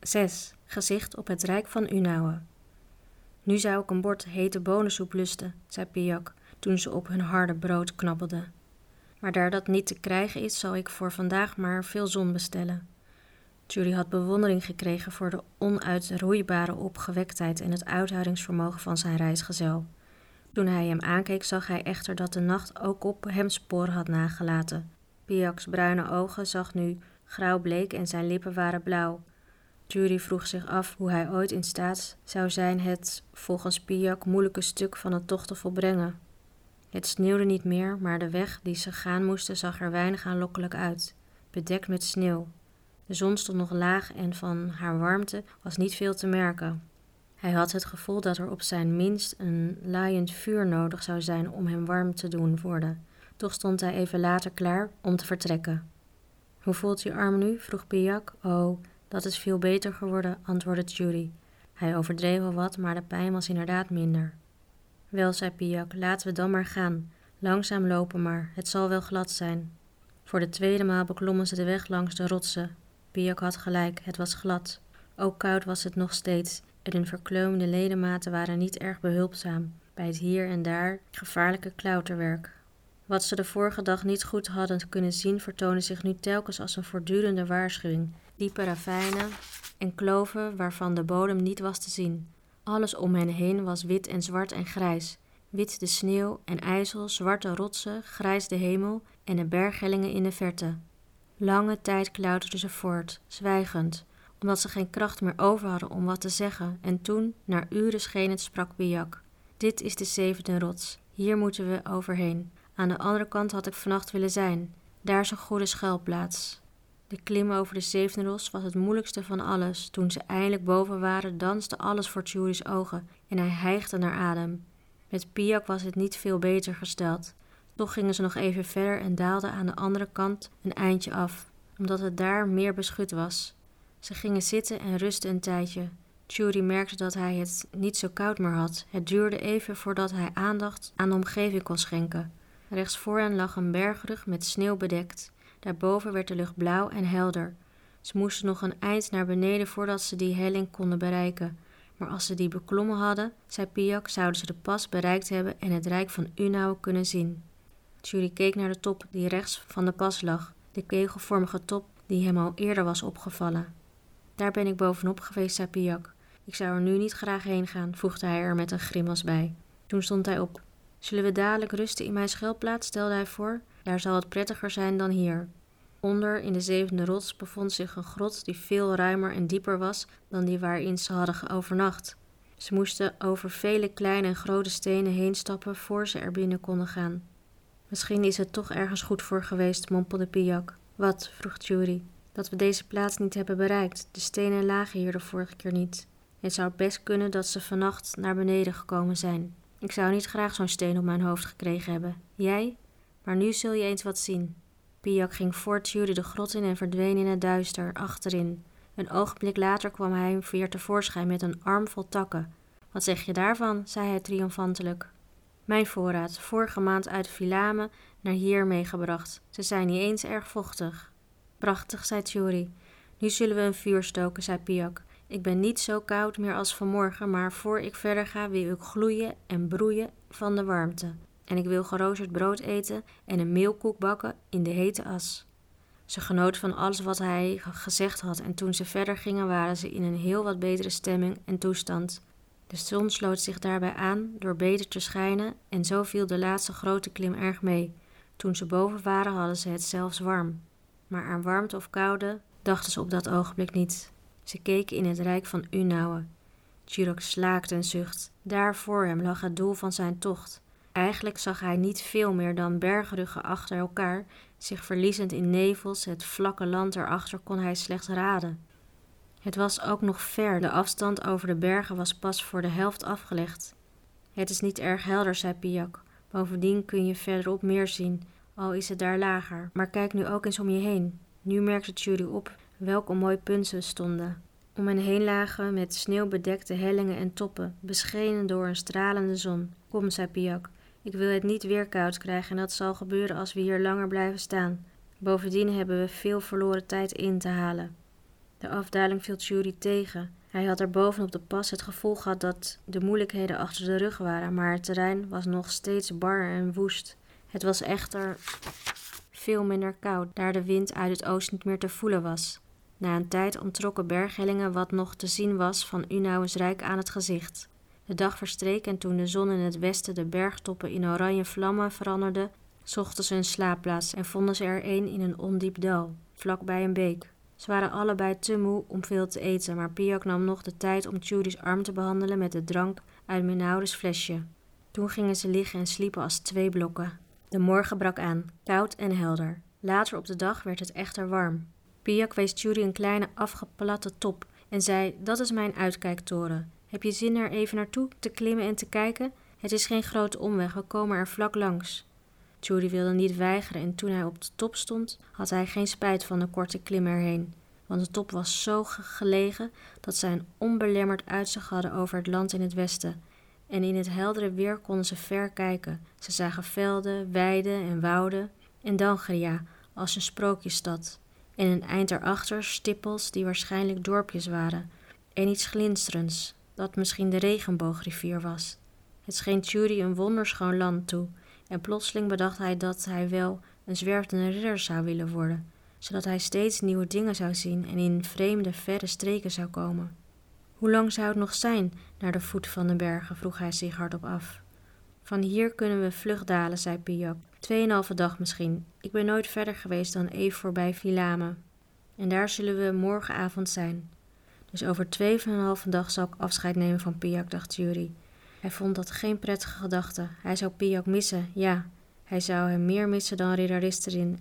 6. Gezicht op het Rijk van Unauwe. Nu zou ik een bord hete bonensoep lusten, zei Piak toen ze op hun harde brood knabbelden. Maar daar dat niet te krijgen is, zal ik voor vandaag maar veel zon bestellen. Judy had bewondering gekregen voor de onuitroeibare opgewektheid en het uithoudingsvermogen van zijn reisgezel. Toen hij hem aankeek, zag hij echter dat de nacht ook op hem sporen had nagelaten. Piak's bruine ogen zag nu grauwbleek en zijn lippen waren blauw. Judy vroeg zich af hoe hij ooit in staat zou zijn het, volgens Piak, moeilijke stuk van het tocht te volbrengen. Het sneeuwde niet meer, maar de weg die ze gaan moesten zag er weinig aanlokkelijk uit, bedekt met sneeuw. De zon stond nog laag en van haar warmte was niet veel te merken. Hij had het gevoel dat er op zijn minst een laaiend vuur nodig zou zijn om hem warm te doen worden. Toch stond hij even later klaar om te vertrekken. Hoe voelt je arm nu? vroeg Piak. Oh, dat is veel beter geworden, antwoordde Judy. Hij overdreef wel wat, maar de pijn was inderdaad minder. Wel, zei Piak, laten we dan maar gaan. Langzaam lopen maar, het zal wel glad zijn. Voor de tweede maal beklommen ze de weg langs de rotsen. Piak had gelijk, het was glad. Ook koud was het nog steeds en hun verkleumde ledematen waren niet erg behulpzaam bij het hier en daar gevaarlijke klauterwerk. Wat ze de vorige dag niet goed hadden kunnen zien, vertoonde zich nu telkens als een voortdurende waarschuwing. Diepe ravijnen en kloven waarvan de bodem niet was te zien. Alles om hen heen was wit en zwart en grijs. Wit de sneeuw en ijzel, zwarte rotsen, grijs de hemel en de berghellingen in de verte. Lange tijd klauterden ze voort, zwijgend, omdat ze geen kracht meer over hadden om wat te zeggen. En toen, na uren scheen het, sprak Biak. Dit is de zevende rots. Hier moeten we overheen. Aan de andere kant had ik vannacht willen zijn. Daar is een goede schuilplaats. De klim over de zevende rots was het moeilijkste van alles. Toen ze eindelijk boven waren, danste alles voor Tjuri's ogen en hij hijgde naar adem. Met Piak was het niet veel beter gesteld. Toch gingen ze nog even verder en daalden aan de andere kant een eindje af, omdat het daar meer beschut was. Ze gingen zitten en rusten een tijdje. Jury merkte dat hij het niet zo koud meer had. Het duurde even voordat hij aandacht aan de omgeving kon schenken. Rechts voor hen lag een bergrug met sneeuw bedekt. Daarboven werd de lucht blauw en helder. Ze moesten nog een eind naar beneden voordat ze die helling konden bereiken. Maar als ze die beklommen hadden, zei Piak, zouden ze de pas bereikt hebben en het rijk van Unau kunnen zien. Jury keek naar de top die rechts van de pas lag, de kegelvormige top die hem al eerder was opgevallen. Daar ben ik bovenop geweest, zei Piak. Ik zou er nu niet graag heen gaan, voegde hij er met een grimas bij. Toen stond hij op. Zullen we dadelijk rusten in mijn schuilplaats, stelde hij voor. Daar zal het prettiger zijn dan hier. Onder in de zevende rots bevond zich een grot die veel ruimer en dieper was dan die waarin ze hadden overnacht. Ze moesten over vele kleine en grote stenen heen stappen voor ze er binnen konden gaan. Misschien is het toch ergens goed voor geweest, mompelde Piak. Wat? vroeg Jury. Dat we deze plaats niet hebben bereikt. De stenen lagen hier de vorige keer niet. Het zou best kunnen dat ze vannacht naar beneden gekomen zijn. Ik zou niet graag zo'n steen op mijn hoofd gekregen hebben. Jij? Maar nu zul je eens wat zien. Piak ging voort Jury de grot in en verdween in het duister, achterin. Een ogenblik later kwam hij weer tevoorschijn met een arm vol takken. Wat zeg je daarvan? zei hij triomfantelijk. Mijn voorraad, vorige maand uit Vilame naar hier meegebracht. Ze zijn niet eens erg vochtig. Prachtig, zei Tjuri. Nu zullen we een vuur stoken, zei Piak. Ik ben niet zo koud meer als vanmorgen, maar voor ik verder ga wil ik gloeien en broeien van de warmte. En ik wil geroosterd brood eten en een meelkoek bakken in de hete as. Ze genoot van alles wat hij gezegd had en toen ze verder gingen waren ze in een heel wat betere stemming en toestand. De zon sloot zich daarbij aan door beter te schijnen en zo viel de laatste grote klim erg mee. Toen ze boven waren hadden ze het zelfs warm. Maar aan warmte of koude dachten ze op dat ogenblik niet. Ze keken in het rijk van Unauwe. Chirok slaakte een zucht. Daar voor hem lag het doel van zijn tocht. Eigenlijk zag hij niet veel meer dan bergruggen achter elkaar, zich verliezend in nevels, het vlakke land erachter kon hij slechts raden. Het was ook nog ver, de afstand over de bergen was pas voor de helft afgelegd. Het is niet erg helder, zei Piak. Bovendien kun je verderop meer zien, al is het daar lager. Maar kijk nu ook eens om je heen. Nu merkte Judy op welke mooi punten stonden. Om hen heen lagen met sneeuw bedekte hellingen en toppen, beschenen door een stralende zon. Kom, zei Piak, ik wil het niet weer koud krijgen en dat zal gebeuren als we hier langer blijven staan. Bovendien hebben we veel verloren tijd in te halen. De afdaling viel Tjuri tegen. Hij had er boven op de pas het gevoel gehad dat de moeilijkheden achter de rug waren, maar het terrein was nog steeds bar en woest. Het was echter veel minder koud, daar de wind uit het oosten niet meer te voelen was. Na een tijd onttrokken berghellingen wat nog te zien was van Unauwens rijk aan het gezicht. De dag verstreek en toen de zon in het westen de bergtoppen in oranje vlammen veranderde, zochten ze een slaapplaats en vonden ze er een in een ondiep dal, vlak bij een beek. Ze waren allebei te moe om veel te eten, maar Piak nam nog de tijd om Tjuri's arm te behandelen met de drank uit Minaudes flesje. Toen gingen ze liggen en sliepen als twee blokken. De morgen brak aan, koud en helder. Later op de dag werd het echter warm. Piak wees Tjuri een kleine afgeplatte top en zei: Dat is mijn uitkijktoren. Heb je zin er even naartoe te klimmen en te kijken? Het is geen grote omweg, we komen er vlak langs. Judy wilde niet weigeren en toen hij op de top stond, had hij geen spijt van de korte klim erheen. Want de top was zo gelegen dat zij een onbelemmerd uitzicht hadden over het land in het westen. En in het heldere weer konden ze ver kijken. Ze zagen velden, weiden en wouden en Dangria als een sprookjesstad. En een eind erachter stippels die waarschijnlijk dorpjes waren. En iets glinsterends, dat misschien de regenboogrivier was. Het scheen Judy een wonderschoon land toe en plotseling bedacht hij dat hij wel een zwervende ridder zou willen worden, zodat hij steeds nieuwe dingen zou zien en in vreemde, verre streken zou komen. Hoe lang zou het nog zijn naar de voet van de bergen? vroeg hij zich hardop af. Van hier kunnen we vlug dalen, zei Piak. Tweeënhalve dag misschien. Ik ben nooit verder geweest dan even voorbij Vilame. En daar zullen we morgenavond zijn. Dus over tweeënhalve dag zal ik afscheid nemen van Piak, dacht Jury. Hij vond dat geen prettige gedachte. Hij zou Piak missen, ja. Hij zou hem meer missen dan Ridder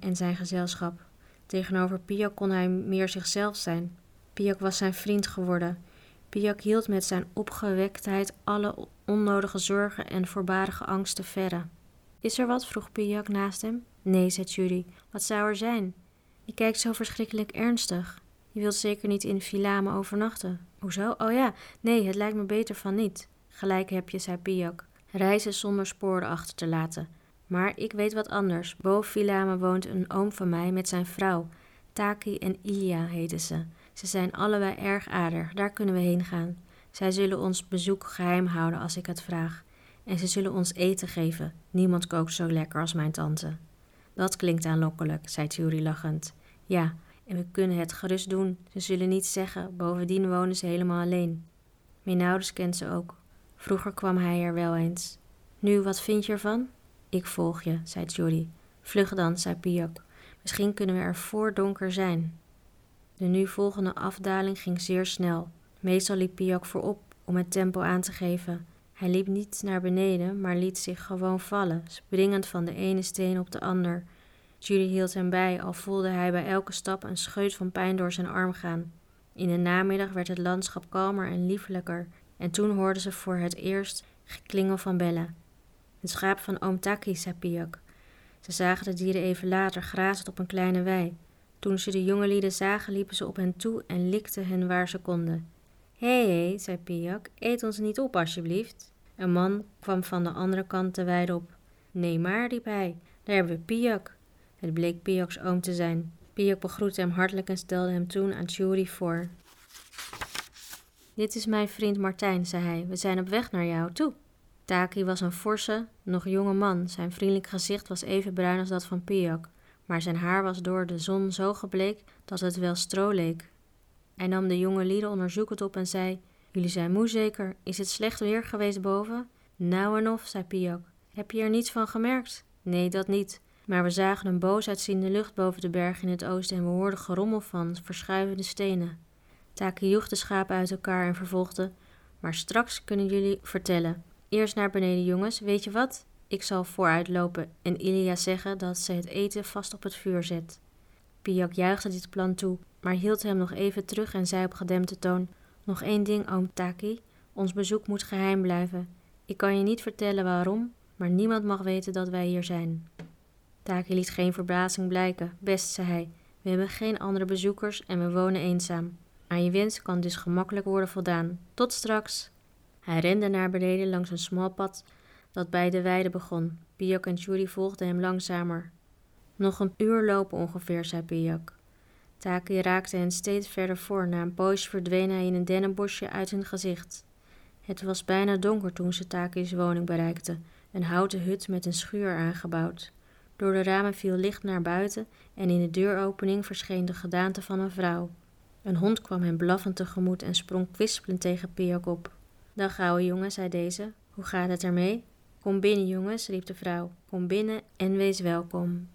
en zijn gezelschap. Tegenover Piak kon hij meer zichzelf zijn. Piak was zijn vriend geworden. Piak hield met zijn opgewektheid alle onnodige zorgen en voorbarige angsten verre. Is er wat? vroeg Piak naast hem. Nee, zei Judy. Wat zou er zijn? Je kijkt zo verschrikkelijk ernstig. Je wilt zeker niet in Filame overnachten. Hoezo? Oh ja, nee, het lijkt me beter van niet. Gelijk heb je, zei Piak. Reizen zonder sporen achter te laten. Maar ik weet wat anders. Boven Vilame woont een oom van mij met zijn vrouw. Taki en Ilia heten ze. Ze zijn allebei erg aardig. Daar kunnen we heen gaan. Zij zullen ons bezoek geheim houden als ik het vraag. En ze zullen ons eten geven. Niemand kookt zo lekker als mijn tante. Dat klinkt aanlokkelijk, zei Thuri lachend. Ja, en we kunnen het gerust doen. Ze zullen niets zeggen. Bovendien wonen ze helemaal alleen. Mijn ouders kent ze ook. Vroeger kwam hij er wel eens. Nu, wat vind je ervan? Ik volg je, zei Jody. Vlug dan, zei Piak. Misschien kunnen we er voor donker zijn. De nu volgende afdaling ging zeer snel. Meestal liep Piak voorop om het tempo aan te geven. Hij liep niet naar beneden, maar liet zich gewoon vallen, springend van de ene steen op de ander. Judy hield hem bij, al voelde hij bij elke stap een scheut van pijn door zijn arm gaan. In de namiddag werd het landschap kalmer en liefelijker en toen hoorden ze voor het eerst geklingel van bellen. Het schaap van oom Taki, zei Piak. Ze zagen de dieren even later grazend op een kleine wei. Toen ze de jonge lieden zagen, liepen ze op hen toe en likten hen waar ze konden. Hé, hé, zei Piak, eet ons niet op, alsjeblieft. Een man kwam van de andere kant de weide op. Nee maar, riep hij, daar hebben we Piak. Het bleek Piaks oom te zijn. Piak begroette hem hartelijk en stelde hem toen aan Churi voor. Dit is mijn vriend Martijn, zei hij. We zijn op weg naar jou toe. Taki was een forse, nog jonge man. Zijn vriendelijk gezicht was even bruin als dat van Piak, maar zijn haar was door de zon zo gebleekt dat het wel stro leek. Hij nam de jonge lieden onderzoekend op en zei: Jullie zijn moe zeker? Is het slecht weer geweest boven? Nou en of, zei Piak. Heb je er niets van gemerkt? Nee, dat niet. Maar we zagen een boos uitziende lucht boven de berg in het oosten en we hoorden gerommel van verschuivende stenen. Taki joeg de schapen uit elkaar en vervolgde: Maar straks kunnen jullie vertellen. Eerst naar beneden, jongens. Weet je wat? Ik zal vooruitlopen en Ilia zeggen dat ze het eten vast op het vuur zet. Piak juichte dit plan toe, maar hield hem nog even terug en zei op gedempte toon: Nog één ding, oom Taki. Ons bezoek moet geheim blijven. Ik kan je niet vertellen waarom, maar niemand mag weten dat wij hier zijn. Taki liet geen verbazing blijken. Best, zei hij. We hebben geen andere bezoekers en we wonen eenzaam. Aan je wens kan dus gemakkelijk worden voldaan. Tot straks! Hij rende naar beneden langs een smal pad dat bij de weide begon. Piak en Judy volgden hem langzamer. Nog een uur lopen ongeveer, zei Piak. Taki raakte hen steeds verder voor. Na een poosje verdween hij in een dennenbosje uit hun gezicht. Het was bijna donker toen ze Taki's woning bereikten, een houten hut met een schuur aangebouwd. Door de ramen viel licht naar buiten en in de deuropening verscheen de gedaante van een vrouw. Een hond kwam hem blaffend tegemoet en sprong kwispelend tegen Piak op. Dag ouwe jongen, zei deze, hoe gaat het ermee? Kom binnen jongens, riep de vrouw, kom binnen en wees welkom.